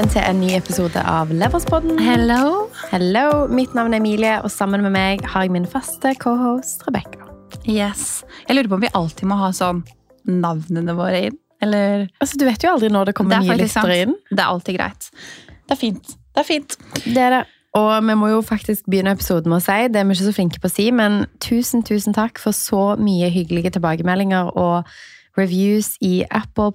Velkommen til en ny episode av Leverspodden. Hello. Hello, Mitt navn er Emilie, og sammen med meg har jeg min faste cohost Rebekka. Yes. Jeg lurer på om vi alltid må ha sånn navnene våre inn. Eller Altså, Du vet jo aldri når det kommer er nye lyttere inn. Det er alltid greit. Det er fint. Det er fint. Det er det. Og vi må jo faktisk begynne episoden med å si, det er vi ikke så flinke på å si, men tusen, tusen takk for så mye hyggelige tilbakemeldinger og reviews i Apple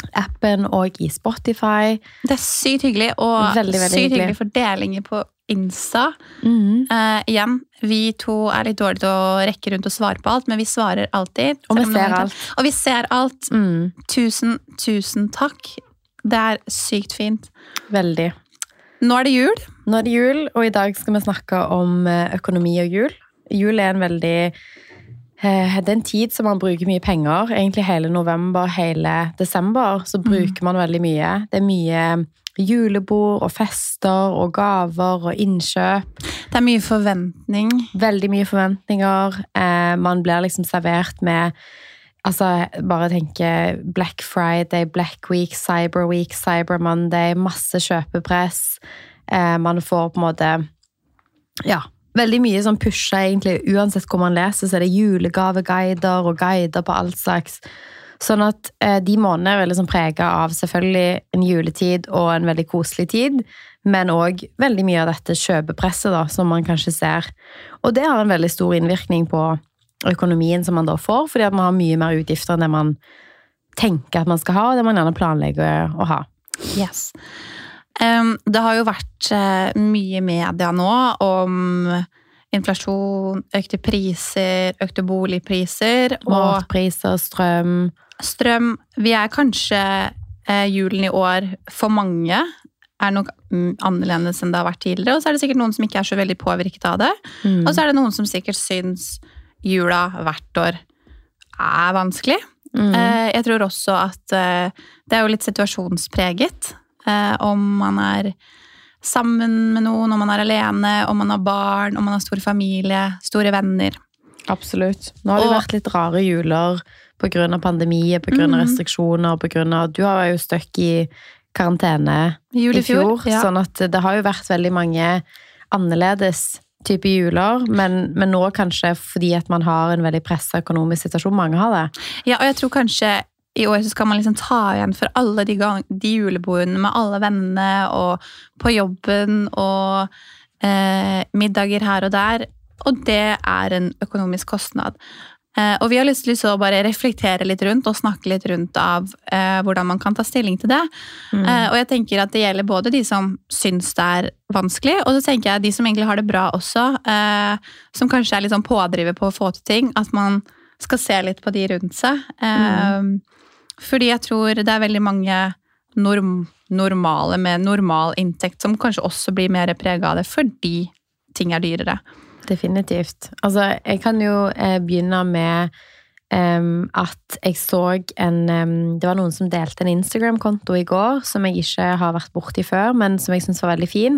Podcast-appen og i Spotify. Det er sykt hyggelig, og Veldig, veldig sykt hyggelig. for fordelinger på Insta. Mm. Uh, igjen, vi to er litt dårlige til å rekke rundt og svare på alt, men vi svarer alltid. Og vi ser er- alt. Og vi ser alt. Mm, Tusen, tusen takk. Det er sykt fint. veldig. Nå er det jul. Nå er det jul, og i dag skal vi snakke om eh, økonomi og jul. Jul er en veldig Det er en tid som man bruker mye penger. Egentlig hele november, hele desember, så bruker man veldig mye. Det er mye julebord og fester og gaver og innkjøp. Det er mye forventning. Veldig mye forventninger. Eh, man blir liksom servert med Altså, bare tenke Black Friday, Black Week, Cyber Week, Cyber Monday. Masse kjøpepress. Eh, man får på en måte Ja. Veldig mye sånn pusha, egentlig. Uansett hvor man leser, så er det julegaveguider og guider på alt slags. Sånn at eh, de månedene er veldig sånn prega av selvfølgelig en juletid og en veldig koselig tid, men òg veldig mye av dette kjøpepresset da, som man kanskje ser. Og det har en veldig stor innvirkning på økonomien som man da får, fordi at man har mye mer utgifter enn det man tenker at man skal ha, og det man gjerne planlegger å ha. Yes. Det har jo vært eh, mye media nå om inflasjon, økte priser, økte boligpriser Matpriser, strøm strøm. Vi er kanskje eh, julen i år for mange er nok mm, annerledes enn det har vært tidligere. Og så er det sikkert noen som ikke er så veldig påvirket av det. Mm. Og så er det noen som sikkert syns jula hvert år er vanskelig. Mm. Eh, Jeg tror også at det er jo litt situasjonspreget. Eh, Om man er sammen med noen, om man er alene, om man har barn, om man har stor familie, store venner. Absolutt. Nå har det Og- vært litt rare juler pga. pandemi, pga. Mhm. restriksjoner, på grunn av Du har jo støkk i karantene Jul i fjor, ja. sånn at det har jo vært veldig mange annerledes type juler, men, men nå kanskje fordi at man har en veldig pressa økonomisk situasjon. Mange har det. Ja, og jeg tror kanskje i år så skal man liksom ta igjen for alle de, gang, de julebordene med alle vennene, og på jobben, og eh, middager her og der. Og det er en økonomisk kostnad. Eh, og vi har lyst til å bare reflektere litt rundt og snakke litt rundt av eh, hvordan man kan ta stilling til det. Mm. Eh, og jeg tenker at det gjelder både de som syns det er vanskelig, og så tenker jeg de som egentlig har det bra også, eh, som kanskje er litt sånn pådriver på å få til ting, at man skal se litt på de rundt seg. Eh, Fordi jeg tror det er veldig mange norm normale med normal inntekt som kanskje også blir mer prega av det fordi ting er dyrere. Definitivt. Altså, jeg kan jo eh, begynne med Um, at jeg så en um, Det var noen som delte en Instagram-konto i går som jeg ikke har vært borti før, men som jeg syns var veldig fin.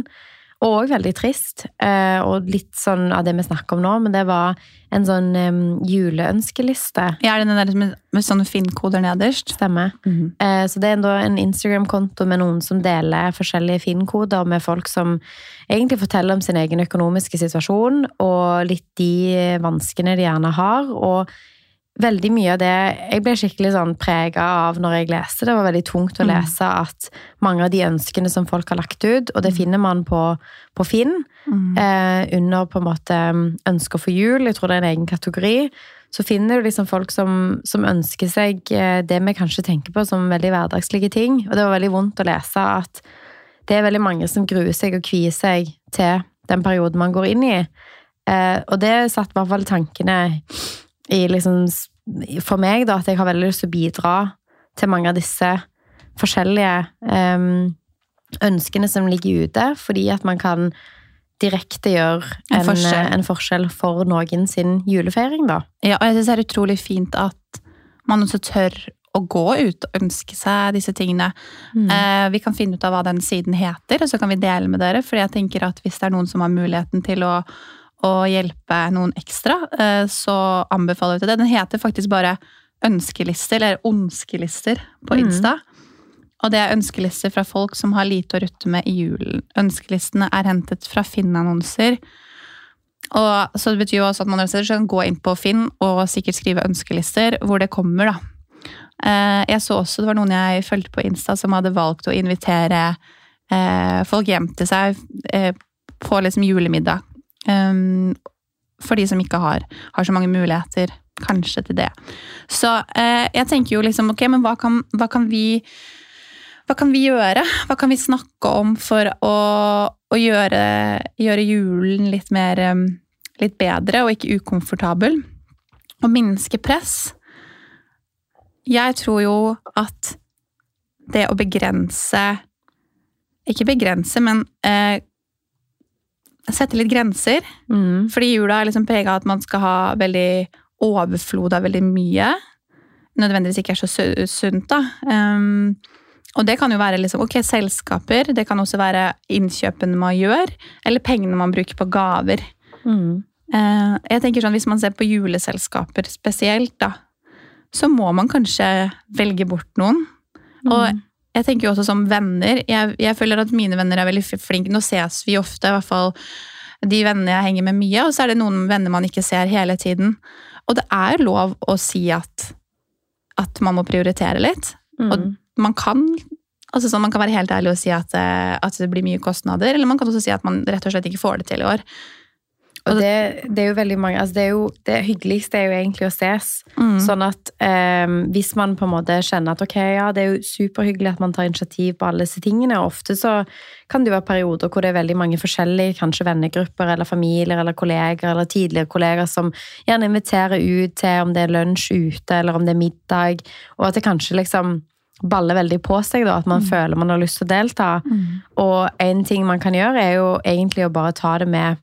Og òg veldig trist. Eh, og litt sånn av det vi snakker om nå, men det var en sånn juleønskeliste. Ja, den der med, med sånne Finn-koder nederst? Stemmer. Eh, Så det er en Instagram-konto med noen som deler forskjellige Finn-koder med folk som egentlig forteller om sin egen økonomiske situasjon, og litt de vanskene de gjerne har. Og veldig mye av det Jeg ble skikkelig sånn prega av når jeg leste. Det var veldig tungt å Mm. lese at mange av de ønskene som folk har lagt ut, og det finner man på, på Finn, Mm. eh, under på en måte ønsker for jul, jeg tror det er en egen kategori, så finner du liksom folk som, som ønsker seg eh, det vi kanskje tenker på som veldig hverdagslige ting. Og det var veldig vondt å lese at det er veldig mange som gruer seg og kvier seg til den perioden man går inn i. Eh, og det satt i hvert fall tankene i liksom For meg, da, at jeg har veldig lyst til å bidra til mange av disse forskjellige um, ønskene som ligger ute, fordi at man kan direkte gjøre En en, forskjell. en forskjell for noen sin julefeiring, da. Ja, og jeg synes det er utrolig fint at man også tør å gå ut og ønske seg disse tingene. Mm. Eh, vi kan finne ut av hva den siden heter, og så kan vi dele med dere. For jeg tenker at hvis det er noen som har muligheten til å, å hjelpe noen ekstra, eh, så anbefaler vi til det. Den heter faktisk bare ønskelister, eller ondskelister, på Mm. Insta. og det er ønskelister fra folk som har lite å rutte med i julen. Ønskelistene er hentet fra Finn-annonser. Og så det betyr jo også at man kan gå inn på Finn og sikkert skrive ønskelister hvor det kommer, da. Eh, jeg så også det var noen jeg fulgte på Insta som hadde valgt å invitere eh, folk hjem til seg på liksom julemiddag. Um, for de som ikke har, har så mange muligheter kanskje til det. Så jeg tenker jo liksom, ok, men hva kan, hva kan vi hva kan vi gjøre? Hva kan vi snakke om for å, å gjøre, gjøre, julen litt mer litt bedre og ikke ukomfortabel? Og minske press. Jeg tror jo at det å begrense Ikke begrense, men eh, sette litt grenser. Mm. Fordi jula er liksom prega av at man skal ha veldig overflod av veldig mye. Nødvendigvis ikke er så sunt, da. Um, og det kan jo være liksom, ok, selskaper, det kan også være innkjøpene man gjør, eller pengene man bruker på gaver. Mm. Uh, jeg tenker sånn, Hvis man ser på juleselskaper spesielt, da, så må man kanskje velge bort noen. Mm. Og jeg tenker jo også som venner. Jeg, jeg, føler at mine venner er veldig flinke. Nå ses vi ofte, i hvert fall de vennene jeg henger med mye, og så er det noen venner man ikke ser hele tiden. Og det er lov å si at, at man må prioritere litt. Mm. Og man kan altså sånn, man kan være helt ærlig og si at, eh, at, det blir mye kostnader, eller man kan også si at man rett og slett ikke får det til i år. Og det, det, er jo veldig mange altså det, er jo, det hyggeligste er jo egentlig å ses. Mm. Sånn at um, hvis man på en måte kjenner at ok, ja, det er jo superhyggelig at man tar initiativ på alle disse tingene, og ofte så kan det jo være perioder hvor det er veldig mange forskjellige, kanskje vennegrupper eller familier eller kolleger eller tidligere kolleger som gjerne inviterer ut til om det er lunsj ute eller om det er middag, og at det kanskje liksom baller veldig på seg, da, at man mm. føler man har lyst til å delta. Mm. Og en ting man kan gjøre, er jo egentlig å bare ta det med,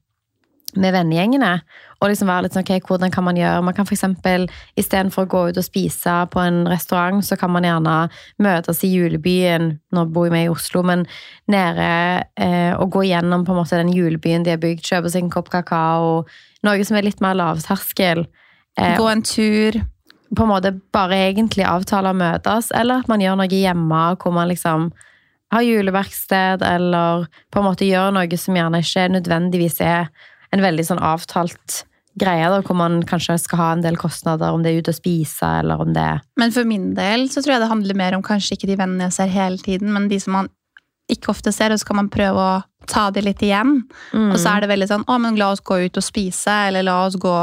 med vennegjengene. Og liksom være litt sånn, ok, hvordan kan man gjøre? Man kan f.eks. istedenfor å gå ut og spise på en restaurant, så kan man gjerne møtes i julebyen. Nå bor vi i Oslo, men nede eh, og gå gjennom på en måte den julebyen de har bygd. Kjøpe seg en kopp kakao. Noe som er litt mer lavterskel. Eh, gå en tur på en måte bare egentlig avtale å møtes, eller at man gjør noe hjemme hvor man liksom har juleverksted, eller på en måte gjør noe som gjerne ikke nødvendigvis er en veldig sånn avtalt greie, da, hvor man kanskje skal ha en del kostnader, om det er ute å spise, eller om det er Men for min del så tror jeg det handler mer om kanskje ikke de vennene jeg ser hele tiden, men de som man ikke ofte ser, og så kan man prøve å ta det litt igjen. Mm. Og så er det veldig sånn å, men la oss gå ut og spise, eller la oss gå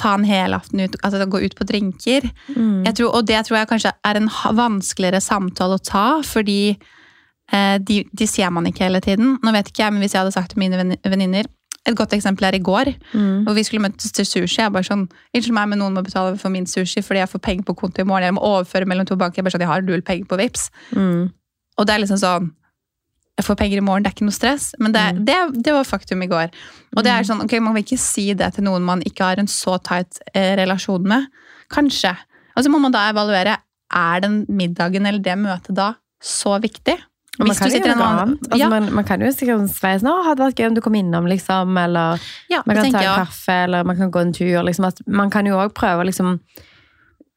ta en hel aften ut, altså gå ut på drinker. Mm. Tror, og det tror jeg kanskje er en vanskeligere samtale å ta, fordi eh, de, de, ser man ikke hele tiden. Nå vet ikke jeg, men Hvis jeg hadde sagt til mine venninner Et godt eksempel er i går, mm. hvor vi skulle møtes til sushi. Jeg bare sånn, Unnskyld meg, men noen må betale for min sushi fordi jeg får penger på konto i morgen. Jeg må overføre mellom to banker. Jeg bare sånn, jeg har null penger på VIPS. Mm. Og det er liksom sånn jeg får penger i morgen, det er ikke noe stress. Men det, mm. det, det var faktum i går. Og det er mm. sånn, ok, Man vil ikke si det til noen man ikke har en så tight eh, relasjon med. Kanskje. Og så må man da evaluere. Er den middagen eller det møtet da så viktig? Man kan, annen, altså, ja. man, man, kan jo sikkert sveise nå, hadde vært gøy om du kom innom, liksom. Eller ja, man kan ta en kaffe, eller man kan gå en tur. Liksom, man kan jo òg prøve å liksom,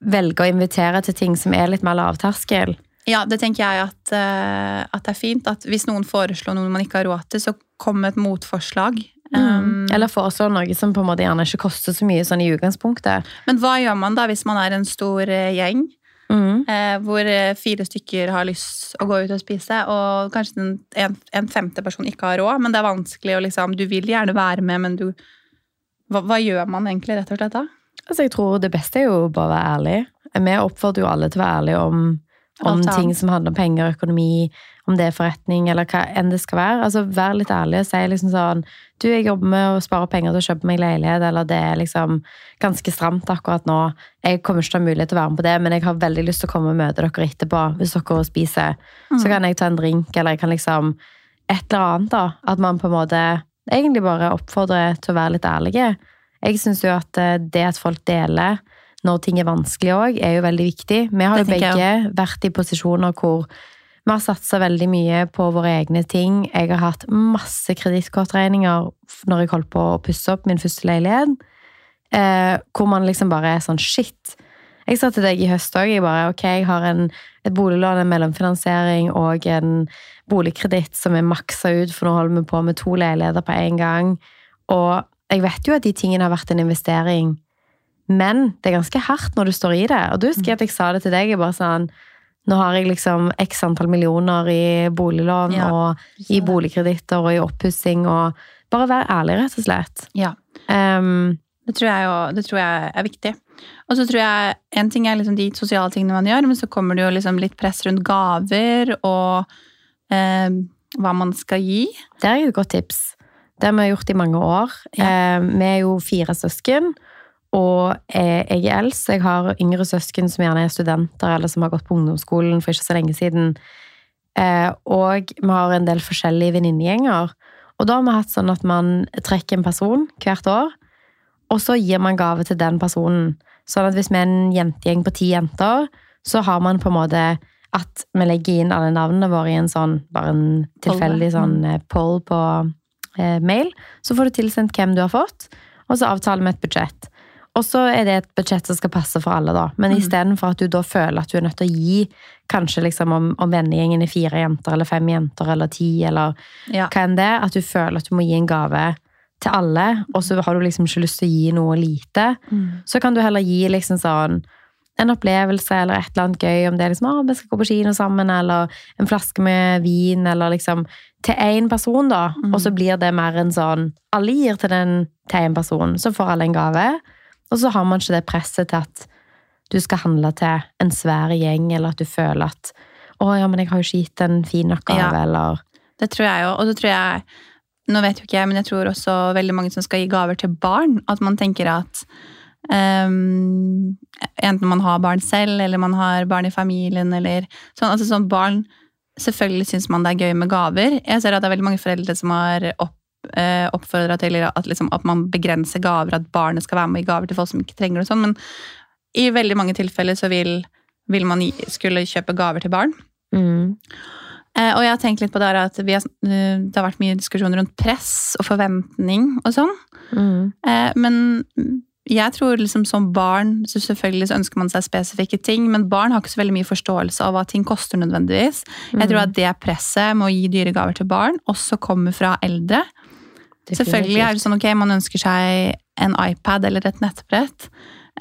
velge å invitere til ting som er litt mer lavterskel. Ja, det tenker jeg at, uh, at, det er fint. At hvis noen foreslår noe man ikke har råd til, så kom med et motforslag. Mm. Um, Eller foreslå noe som på en måte gjerne ikke koster så mye sånn i utgangspunktet. Men hva gjør man da hvis man er en stor uh, gjeng? Mm. Eh, hvor fire stykker har lyst å gå ut og spise, og kanskje en, en, en, femte person ikke har råd, men det er vanskelig å liksom Du vil gjerne være med, men du hva, hva, gjør man egentlig, rett og slett da? Altså, jeg tror det beste er jo bare å være ærlig. Vi oppfordrer jo alle til å være ærlige om om ting som handler om penger, økonomi, om det er forretning eller hva enn det skal være. Altså, Vær litt ærlig og si liksom sånn Du, jeg jobber med å spare penger til å kjøpe meg leilighet, eller det er liksom ganske stramt akkurat nå. Jeg kommer ikke til å ha mulighet til å være med på det, men jeg har veldig lyst til å komme og møte dere etterpå hvis dere spiser. Mm. Så kan jeg ta en drink, eller jeg kan liksom Et eller annet, da. At man på en måte egentlig bare oppfordrer til å være litt ærlige. Jeg syns jo at eh, det at folk deler når ting er vanskelig òg, er jo veldig viktig. Vi har jo begge vært i posisjoner hvor vi har satsa veldig mye på våre egne ting. Jeg har hatt masse kredittkortregninger når jeg holdt på å pusse opp min første leilighet. Eh, hvor man liksom bare er sånn Shit, Jeg sa til deg i høst òg, ok, jeg har en, et boliglån, en mellomfinansiering og en boligkreditt som er maksa ut, for nå holder vi på med to leiligheter på en gang. Og jeg vet jo at de tingene har vært en investering, men det er ganske hardt når du står i det. Og du husker at jeg sa det til deg, jeg bare sånn nå har jeg liksom x antall millioner i boliglån Ja, og i boligkreditter og i oppussing og Bare være ærlig, rett og slett. Ja. Um, Det tror jeg, jo, det tror jeg er viktig. Og så tror jeg En ting er liksom de sosiale tingene man gjør, men så kommer det jo liksom litt press rundt gaver og eh, hva man skal gi. det er jo et godt tips. Det har vi gjort i mange år. Ja. Eh, vi er jo fire søsken. Og jeg jeg er eldst. Jeg har yngre søsken som gjerne er studenter, eller som har gått på ungdomsskolen for ikke så lenge siden. Eh, og vi har en del forskjellige venninnegjenger. Og da har vi hatt sånn at man trekker en person hvert år, og så gir man gave til den personen. Sånn at hvis vi er en jentegjeng på ti jenter, så har man på en måte at vi legger inn alle navnene våre i en sånn, bare en tilfeldig sånn eh, poll på eh, mail. Så får du tilsendt hvem du har fått, og så avtaler vi et budsjett. Og så er det et budsjett som skal passe for alle, da. Men Mm. istedenfor at du da føler at du er nødt til å gi kanskje liksom om, om vennegjengen er fire jenter eller fem jenter eller ti eller Ja. hva enn det, at du føler at du må gi en gave til alle, og så har du liksom ikke lyst til å gi noe lite, så kan du heller gi liksom sånn en opplevelse eller et eller annet gøy, om det er liksom, å, vi skal gå på kino sammen, eller en flaske med vin, eller liksom til én person, da. Mm. Og så blir det mer en sånn Alle gir til den til en person, så får alle en gave. Og så har man ikke det presset til at du skal handle til en svær gjeng, eller at du føler at å ja, men jeg har jo ikke gitt en fin nok gave, Ja. eller Det tror jeg jo. Og så tror jeg Nå vet jo ikke jeg, men jeg tror også veldig mange som skal gi gaver til barn, at man tenker at um, Enten man har barn selv, eller man har barn i familien, eller sånn. Altså sånn barn Selvfølgelig syns man det er gøy med gaver. Jeg ser at det er veldig mange foreldre som har opp, eh, oppfordra til at, liksom, at man begrenser gaver, at barnet skal være med i gaver til folk som ikke trenger det. sånn, Men i veldig mange tilfeller så vil, vil man skulle kjøpe gaver til barn. mm. Eh, og jeg har tenkt litt på det her at vi har, eh, det har vært mye diskusjon rundt press og forventning og sånn. Mm. Eh, men jeg tror liksom som barn så selvfølgelig så ønsker man seg spesifikke ting, men barn har ikke så veldig mye forståelse av hva ting koster nødvendigvis. Jeg tror at det presset med å gi dyre gaver til barn også kommer fra eldre. Selvfølgelig er det sånn ok, man ønsker seg en iPad eller et nettbrett.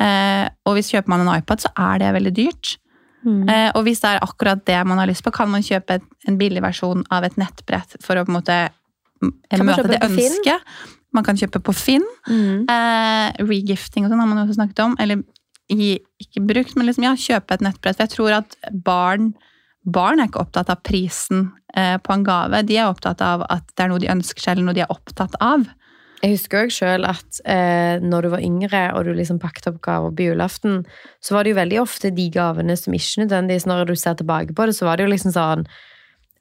Eh, og hvis kjøper man en iPad, så er det veldig dyrt. Mm. Eh, og hvis det er akkurat det man har lyst på, kan man kjøpe et, en billig versjon av et nettbrett for å på en måte møte det ønsket. Man kan kjøpe på Finn. Mm. Eh, regifting og sånn har man jo også snakket om. Eller gi, ikke brukt, men liksom, ja, kjøpe et nettbrett. For jeg tror at barn, barn er ikke opptatt av prisen eh, på en gave. De er opptatt av at det er noe de ønsker seg, eller noe de er opptatt av. Jeg husker òg sjøl at eh, når du var yngre og du liksom pakket opp gaver på julaften, så var det jo veldig ofte de gavene som ikke nødvendigvis, når du ser tilbake på det, så var det jo liksom sånn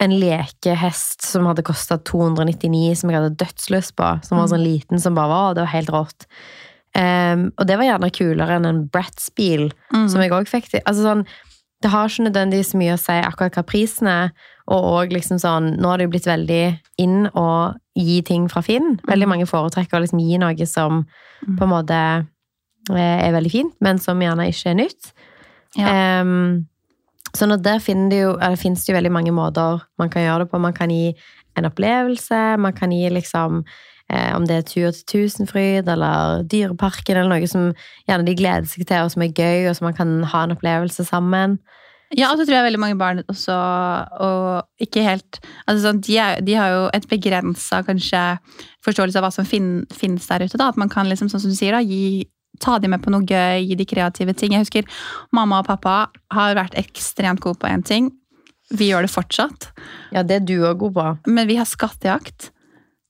en lekehest som hadde kosta 299, som jeg hadde dødslyst på. Som var sånn liten som bare var, det var helt rått. Um, og det var gjerne kulere enn en Bratz-bil, Mm. som jeg òg fikk til. Altså sånn, det har ikke nødvendigvis mye å si akkurat hva prisen er. Og òg liksom sånn Nå har det jo blitt veldig inn å gi ting fra Finn. Veldig mange foretrekker å liksom gi noe som Mm. på en måte eh, er veldig fint, men som gjerne ikke er nytt. Ja. Um, at der finner det jo, eller finnes det jo veldig mange måter man kan gjøre det på. Man kan gi en opplevelse, man kan gi liksom om det er tur til Tusenfryd eller Dyreparken eller noe som gjerne de gleder seg til, og som er gøy, og som man kan ha en opplevelse sammen. Ja, og så tror jeg veldig mange barn også og ikke helt altså sånn, de, er, de har jo et begrensa kanskje forståelse av hva som fin, finnes der ute. da, At man kan liksom, sånn som du sier, da, gi, ta dem med på noe gøy, gi de kreative ting. Jeg husker mamma og pappa har vært ekstremt gode på én ting. Vi gjør det fortsatt. Ja, det er du òg god på. Men vi har skattejakt.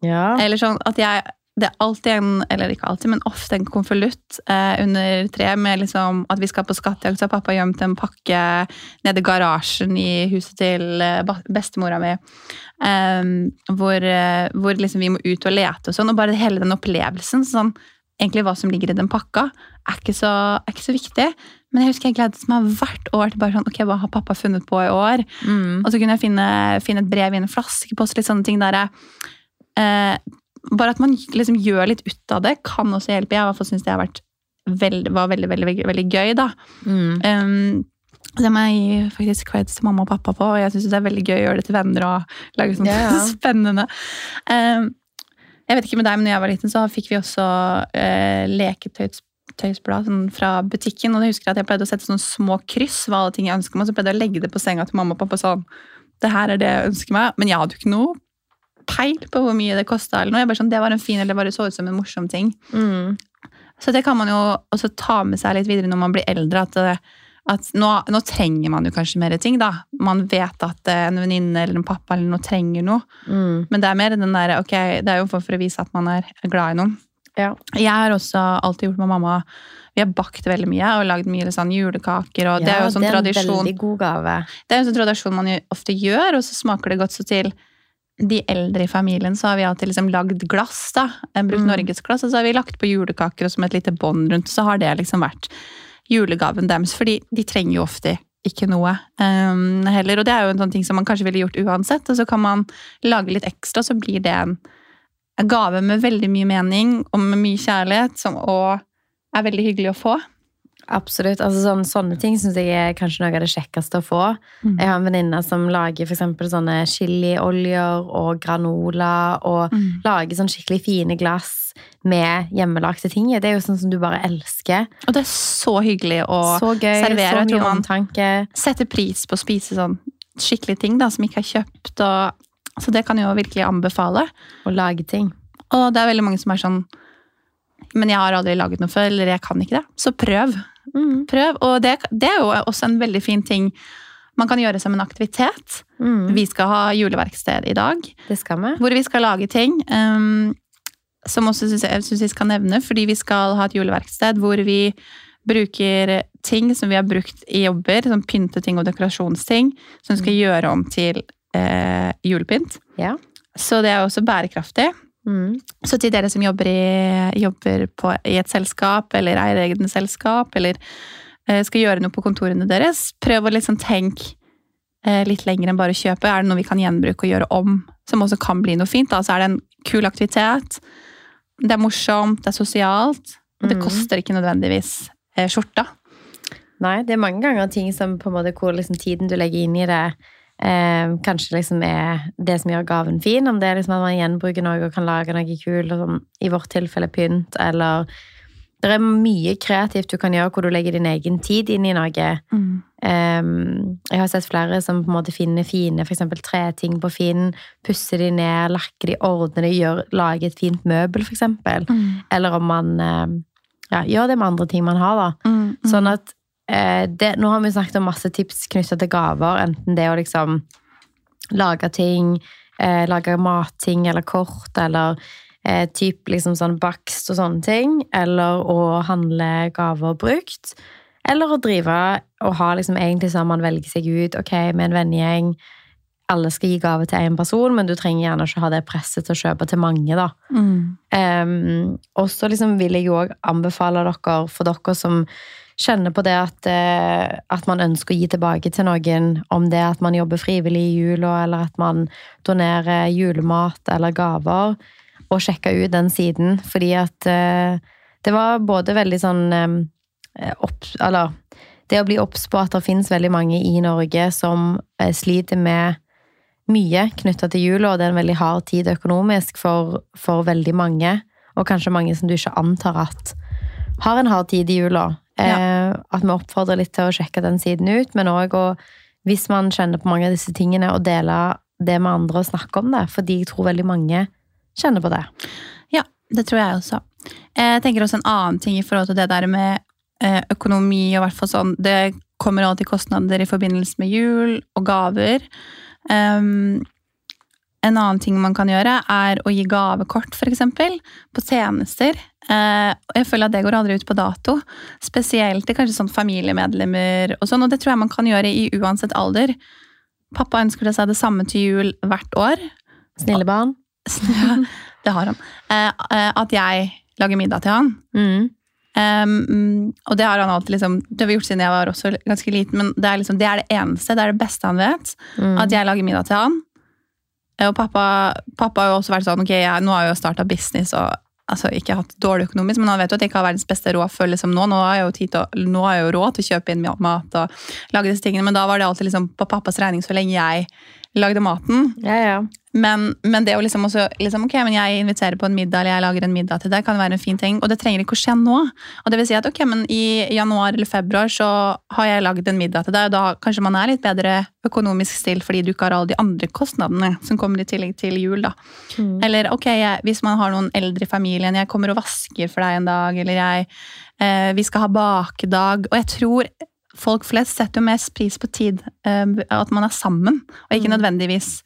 Ja. Eller sånn at jeg det er alltid en, eller ikke alltid, men ofte en konvolutt eh, under treet med liksom at vi skal på skattejakt, så har pappa gjemt en pakke nede i garasjen i huset til eh, bestemora mi. hvor eh, hvor liksom vi må ut og lete og sånn. Og bare hele den opplevelsen, sånn, egentlig hva som ligger i den pakka, er ikke så, er ikke så viktig. Men jeg husker jeg gledet meg hvert år til bare sånn, ok, hva har pappa funnet på i år? Mm. Og så kunne jeg finne, finne et brev i en flaskepost, litt sånne ting der. Eh, bare at man liksom gjør litt ut av det, kan også hjelpe. Jeg i hvert fall syntes det har vært veld, var veldig, veldig, veldig, veldig gøy, da. Mm. Um, det må jeg gi faktisk creds til mamma og pappa på. og Jeg syns det er veldig gøy å gjøre det til venner og lage Ja, ja. spennende. Um, jeg vet ikke med deg, men når jeg var liten, så fikk vi også uh, leketøysblad sånn, fra butikken. Og jeg husker at jeg pleide å sette sånne små kryss hva alle ting jeg ønska meg. Så pleide jeg å legge det på senga til mamma og pappa sånn Det her er det jeg ønsker meg. Men jeg hadde jo ikke noe peil på hvor mye det kosta. Jeg bare sånn, det var en fin, eller bare så ut som en morsom ting. Mm. Så det kan man jo også ta med seg litt videre når man blir eldre. At, det, at nå, nå trenger man jo kanskje mer ting, da. Man vet at eh, en venninne eller en pappa eller noe trenger noe. Mm. Men det er mer den der, ok, det er jo for, for å vise at man er glad i noen. Ja. Jeg har også alltid gjort med mamma Vi har bakt veldig mye og lagd mye sånn julekaker. og Det er jo sånn det er en tradisjon veldig god gave. Det er jo en sånn tradisjon man ofte gjør, og så smaker det godt. Så til de eldre i familien så har vi alltid liksom lagd glass. da, Eh, Brukt Mm. norgesglass, og så har vi lagt på julekaker og som et lite bånd rundt. Så har det liksom vært julegaven deres, fordi de trenger jo ofte ikke noe um, heller. Og det er jo en sånn ting som man kanskje ville gjort uansett, og så kan man lage litt ekstra, så blir det en, en gave med veldig mye mening og med mye kjærlighet, som og er veldig hyggelig å få. Absolutt. altså sånne, Sånne ting syns jeg er kanskje noe av det kjekkeste å få. Mm. Jeg har en venninne som lager for sånne chilioljer og granola. Og Mm. lager sånn skikkelig fine glass med hjemmelagte ting. Det er jo sånn som du bare elsker. Og det er så hyggelig å så gøy, servere, så mye man- omtanke. sette pris på å spise sånn skikkelige ting da, som ikke er kjøpt. Og, så det kan jeg jo virkelig anbefale. Å lage ting. Og det er veldig mange som er sånn Men jeg har aldri laget noe før, eller jeg kan ikke det. Så prøv. Mm. Prøv. Og det, det er jo også en veldig fin ting man kan gjøre som en aktivitet. Mm. Vi skal ha juleverksted i dag, Det skal vi. hvor vi skal lage ting. Um, som også synes jeg, jeg synes vi skal nevne, fordi vi skal ha et juleverksted hvor vi bruker ting som vi har brukt i jobber, som pynteting og dekorasjonsting, som vi skal gjøre om til eh, julepynt. Ja. Så det er også bærekraftig. Mm. Så til dere som jobber, i, jobber på, i et selskap, eller eier egne selskap, eller eh, skal gjøre noe på kontorene deres, prøv å liksom tenke eh, litt lenger enn bare å kjøpe. Er det noe vi kan gjenbruke og gjøre om, som også kan bli noe fint? Da? Så er det en kul aktivitet. Det er morsomt, det er sosialt. Og det mm. koster ikke nødvendigvis eh, skjorta. Nei, det er mange ganger ting som på en måte hvor liksom tiden du legger inn i det, eh, kanskje liksom er det som gjør gaven fin. Om det er liksom at man gjenbruker noe og kan lage noe kult, sånn, i vårt tilfelle pynt, eller Det er mye kreativt du kan gjøre hvor du legger din egen tid inn i noe. Ehm, jeg har sett flere som på en måte finner fine eksempel treting på Finn, pusser de ned, lakker de, ordner de, gjør, lager et fint møbel, for eksempel. Eller om man eh, ja, gjør det med andre ting man har, da. Mm, Sånn at eh, det, Nå har vi snakket om masse tips knytta til gaver. Enten det å liksom lage ting, eh, lage matting eller kort, eller eh, typ liksom sånn bakst og sånne ting. Eller å handle gaver brukt. Eller å drive og ha liksom egentlig sånn man velger seg ut ok, med en vennegjeng. Alle skal gi gave til én person, men du trenger gjerne ikke ha det presset til å kjøpe til mange. da. Mm. Um, og så liksom vil jeg jo òg anbefale dere, for dere som kjenner på det at, eh, at man ønsker å gi tilbake til noen, om det er at man jobber frivillig i jula, eller at man donerer julemat eller gaver, og sjekke ut den siden. Fordi at eh, det var både veldig sånn eh, opp, Eller det å bli obs på at det finnes veldig mange i Norge som sliter med mye knytta til jula, og det er en veldig hard tid økonomisk for, for veldig mange. Og kanskje mange som du ikke antar at har en hard tid i jula. Eh, at vi oppfordrer litt til å sjekke den siden ut, men òg hvis man kjenner på mange av disse tingene, å dele det med andre og snakke om det. Fordi jeg tror veldig mange kjenner på det. Ja, det tror jeg også. Jeg tenker også en annen ting i forhold til det der med eh, økonomi og hvert fall sånn Det kommer alltid kostnader i forbindelse med jul og gaver. Um, en annen ting man kan gjøre, er å gi gavekort, f.eks. På tjenester. Eh, og jeg føler at det går aldri ut på dato. Spesielt til kanskje sånn familiemedlemmer og sånn. Og det tror jeg man kan gjøre i uansett alder. Pappa ønsker seg det samme til jul hvert år. Snille barn. Ja, det har han. Eh, eh, at jeg lager middag til han. Mm. Um, og det har han alltid liksom, det har vi gjort siden jeg var også ganske liten, men det er, liksom, det er det eneste, det er det beste han vet. Mm. At jeg lager middag til han. Og pappa, pappa har jo også vært sånn ok, jeg, nå har jeg jo starta business, og altså ikke hatt dårlig økonomisk, men han vet jo at jeg ikke har verdens beste råd før liksom nå. Nå har jeg jo, tid til, nå har jeg jo råd til å kjøpe inn mat og lage disse tingene, men da var det alltid liksom på pappas regning så lenge jeg lagde maten. Ja, ja. Men, men det å liksom også liksom, ok, men jeg inviterer på en middag, eller jeg lager en middag til deg, kan være en fin ting. Og det trenger ikke å skje nå. Og det vil si at ok, men i januar eller februar så har jeg lagd en middag til deg, og da kanskje man er litt bedre økonomisk stilt fordi du ikke har alle de andre kostnadene som kommer i tillegg til jul, da. Mm. Eller ok, jeg, hvis man har noen eldre i familien, jeg kommer og vasker for deg en dag, eller jeg, eh, vi skal ha bakedag. Og jeg tror folk flest setter jo mest pris på tid, eh, at man er sammen, og ikke Mm. nødvendigvis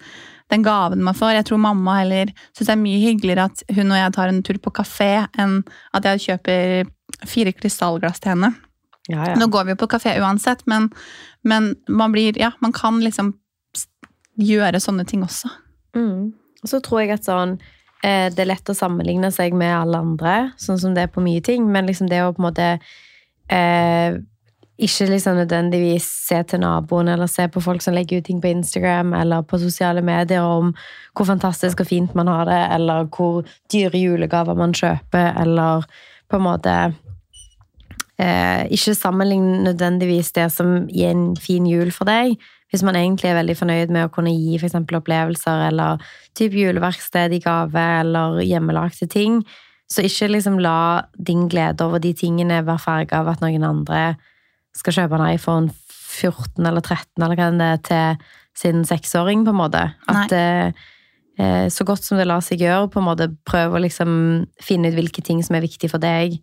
den gaven man får. Jeg tror mamma heller syns det er mye hyggeligere at hun og jeg tar en tur på kafé, enn at jeg kjøper fire krystallglass til henne. Ja, ja. Nå går vi jo på kafé uansett, men, men man blir Ja, man kan liksom gjøre sånne ting også. Mm. Og så tror jeg at sånn eh, Det er lett å sammenligne seg med alle andre, sånn som det er på mye ting, men liksom det å på en måte eh, ikke liksom nødvendigvis se til naboen eller se på folk som legger ut ting på Instagram eller på sosiale medier om hvor fantastisk og fint man har det, eller hvor dyre julegaver man kjøper, eller på en måte eh, Ikke sammenligne nødvendigvis det som gir en fin jul for deg, hvis man egentlig er veldig fornøyd med å kunne gi eksempel opplevelser eller typ juleverksted i gave eller hjemmelagte ting, så ikke liksom la din glede over de tingene være farga av at noen andre skal kjøpe en iPhone 14 eller 13 eller hva det er til sin seksåring, på en måte. At eh, eh, så godt som det lar seg gjøre, på en måte prøve å liksom finne ut hvilke ting som er viktig for deg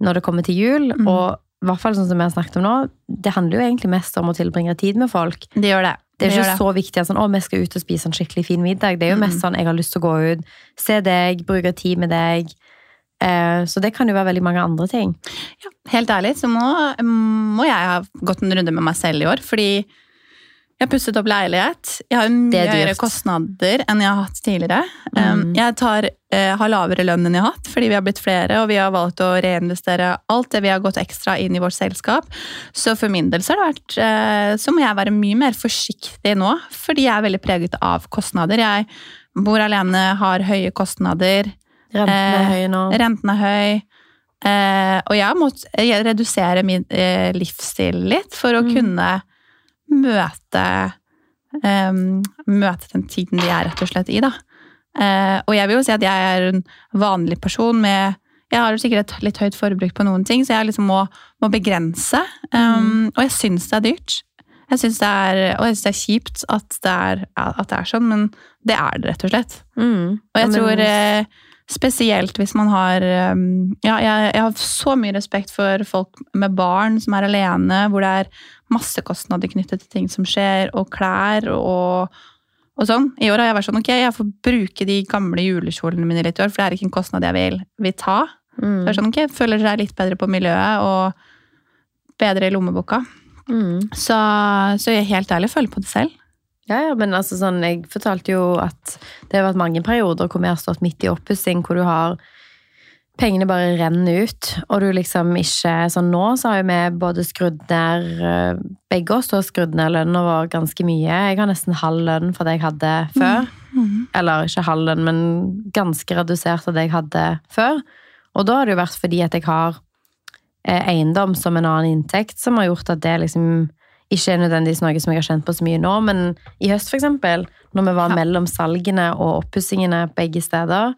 når det kommer til jul. Mm. Og i hvert fall sånn som vi har snakket om nå, det handler jo egentlig mest om å tilbringe tid med folk. Det gjør det. Det er gjør ikke så viktig at sånn, å, vi skal ut og spise en skikkelig fin middag. Det er jo mest sånn, jeg har lyst til å gå ut, se deg, bruke tid med deg. Eh, så det kan jo være veldig mange andre ting. Ja, helt ærlig så må, må jeg ha gått en runde med meg selv i år, fordi jeg har pusset opp leilighet. Jeg har mye er høyere kostnader enn jeg har hatt tidligere. Um, Mm. Jeg tar, eh, har lavere lønn enn jeg har hatt, fordi vi har blitt flere, og vi har valgt å reinvestere alt det vi har gått ekstra inn i vårt selskap. Så for min del så har det vært eh, Så må jeg være mye mer forsiktig nå, fordi jeg er veldig preget av kostnader. Jeg bor alene, har høye kostnader. Rentene er høy høye nå. Renten er høy. Eh, og jeg har måttet redusere min eh, livsstil litt for å Mm. kunne møte eh, Møte den tiden vi er rett og slett i, da. Eh, og jeg vil jo si at jeg er en vanlig person med Jeg har sikkert et litt høyt forbruk på noen ting, så jeg liksom må, må begrense. Um, Og jeg syns det er dyrt. Jeg synes det er, og jeg syns det er kjipt at det er, at det er sånn, men det er det rett og slett. Mm. Og jeg Ja, men- tror eh, spesielt hvis man har um, Ja, jeg, jeg har så mye respekt for folk med barn som er alene, hvor det er masse kostnader knyttet til ting som skjer, og klær og, og sånn. I år har jeg vært sånn ok, jeg får bruke de gamle julekjolene mine litt i år, for det er ikke en kostnad jeg vil, vil ta. Mm. Er sånn, ok, føler er litt bedre på miljøet og bedre i lommeboka. Mm. Så, så jeg er helt ærlig føler på det selv. Ja, ja, men altså sånn, jeg fortalte jo at det har vært mange perioder hvor vi har stått midt i oppussing, hvor du har Pengene bare renner ut, og du liksom ikke Sånn nå så har jo vi både skrudd ned eh, Begge oss har skrudd ned lønna vår ganske mye. Jeg har nesten halv lønn for det jeg hadde før. Eller ikke halv lønn, men ganske redusert av det jeg hadde før. Og da har det jo vært fordi at jeg har eh, eiendom som en annen inntekt, som har gjort at det liksom ikke er nødvendigvis noe som jeg har kjent på så mye nå, men i høst eksempel, når vi var Ja. mellom salgene og oppussingene begge steder,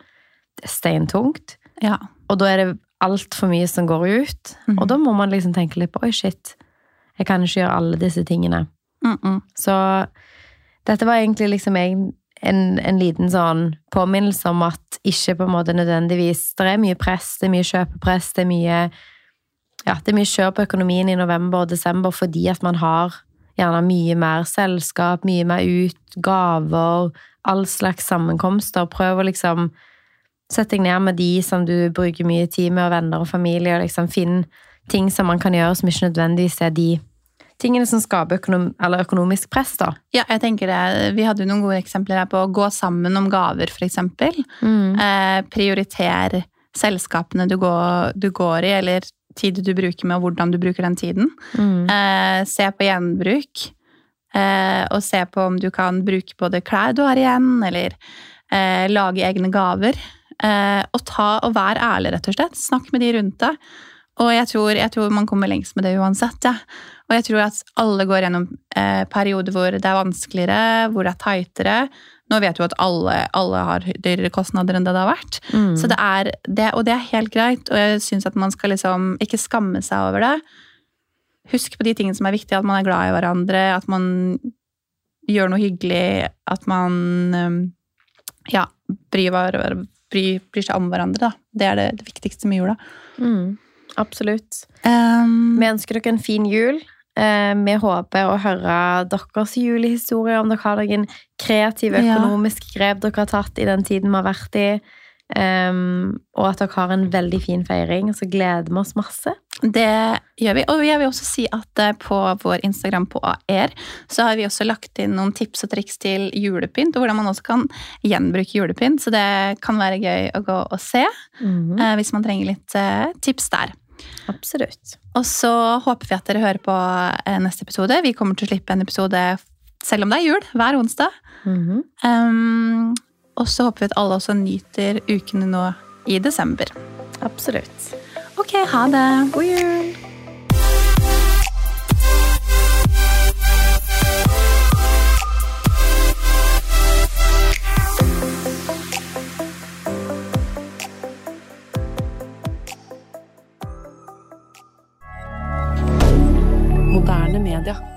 det er steintungt, Ja. og da er det alt for mye som går ut, Mm. og da må man liksom tenke litt på, oi shit, jeg kan ikke gjøre alle disse tingene. Mm -mm. Så dette var egentlig liksom en, en, en liten sånn påminnelse om at ikke på en måte nødvendigvis Det er mye press, det er mye kjøpepress, det er mye ja, det er mye kjør på økonomien i november og desember fordi at man har gjerne mye mer selskap, mye mer ut, gaver, all slags sammenkomster. Prøv å liksom sette deg ned med de som du bruker mye tid med, og venner og familie, og liksom finn ting som man kan gjøre som ikke nødvendigvis er de tingene som skaper økonom eller økonomisk press, da. Ja, jeg tenker det. Vi hadde jo noen gode eksempler her på å gå sammen om gaver, for eksempel. Eh, prioriter selskapene du går, du går i, eller tid du bruker med, og hvordan du bruker den tiden. Mm. Eh, se på gjenbruk, eh, og se på om du kan bruke både klær du har igjen, eller eh, lage egne gaver. Eh, og ta og vær ærlig, rett og slett. Snakk med de rundt deg. Og jeg tror, jeg tror man kommer lengst med det uansett. Ja. Og jeg tror at alle går gjennom eh, perioder hvor det er vanskeligere, hvor det er tightere. Nå vet du at alle, alle har dyrere kostnader enn det det har vært. Mm. Så det er, det, og det er helt greit, og jeg syns at man skal liksom ikke skamme seg over det. Husk på de tingene som er viktige, at man er glad i hverandre, at man gjør noe hyggelig, at man ja, bryr, bryr, bryr seg om hverandre. Da. Det er det, det viktigste med jula. Mm. Absolutt. Um, Vi ønsker dere en fin jul. Eh, Vi håper å høre deres julehistorie, om dere har noen kreative økonomiske grep dere har tatt i den tiden vi har vært i. Um, og at dere har en veldig fin feiring. Så gleder vi oss masse. Det gjør vi. Og jeg vil også si at eh, på vår Instagram på AR så har vi også lagt inn noen tips og triks til julepynt, og hvordan man også kan gjenbruke julepynt. Så det kan være gøy å gå og se eh, hvis man trenger litt uh, tips der. Absolutt. Og så håper vi at dere hører på eh, neste episode. Vi kommer til å slippe en episode selv om det er jul, hver onsdag. Mhm. Um, og så håper vi at alle også nyter ukene nå i desember. Absolutt. Ok, ha det! God jul! milliardaire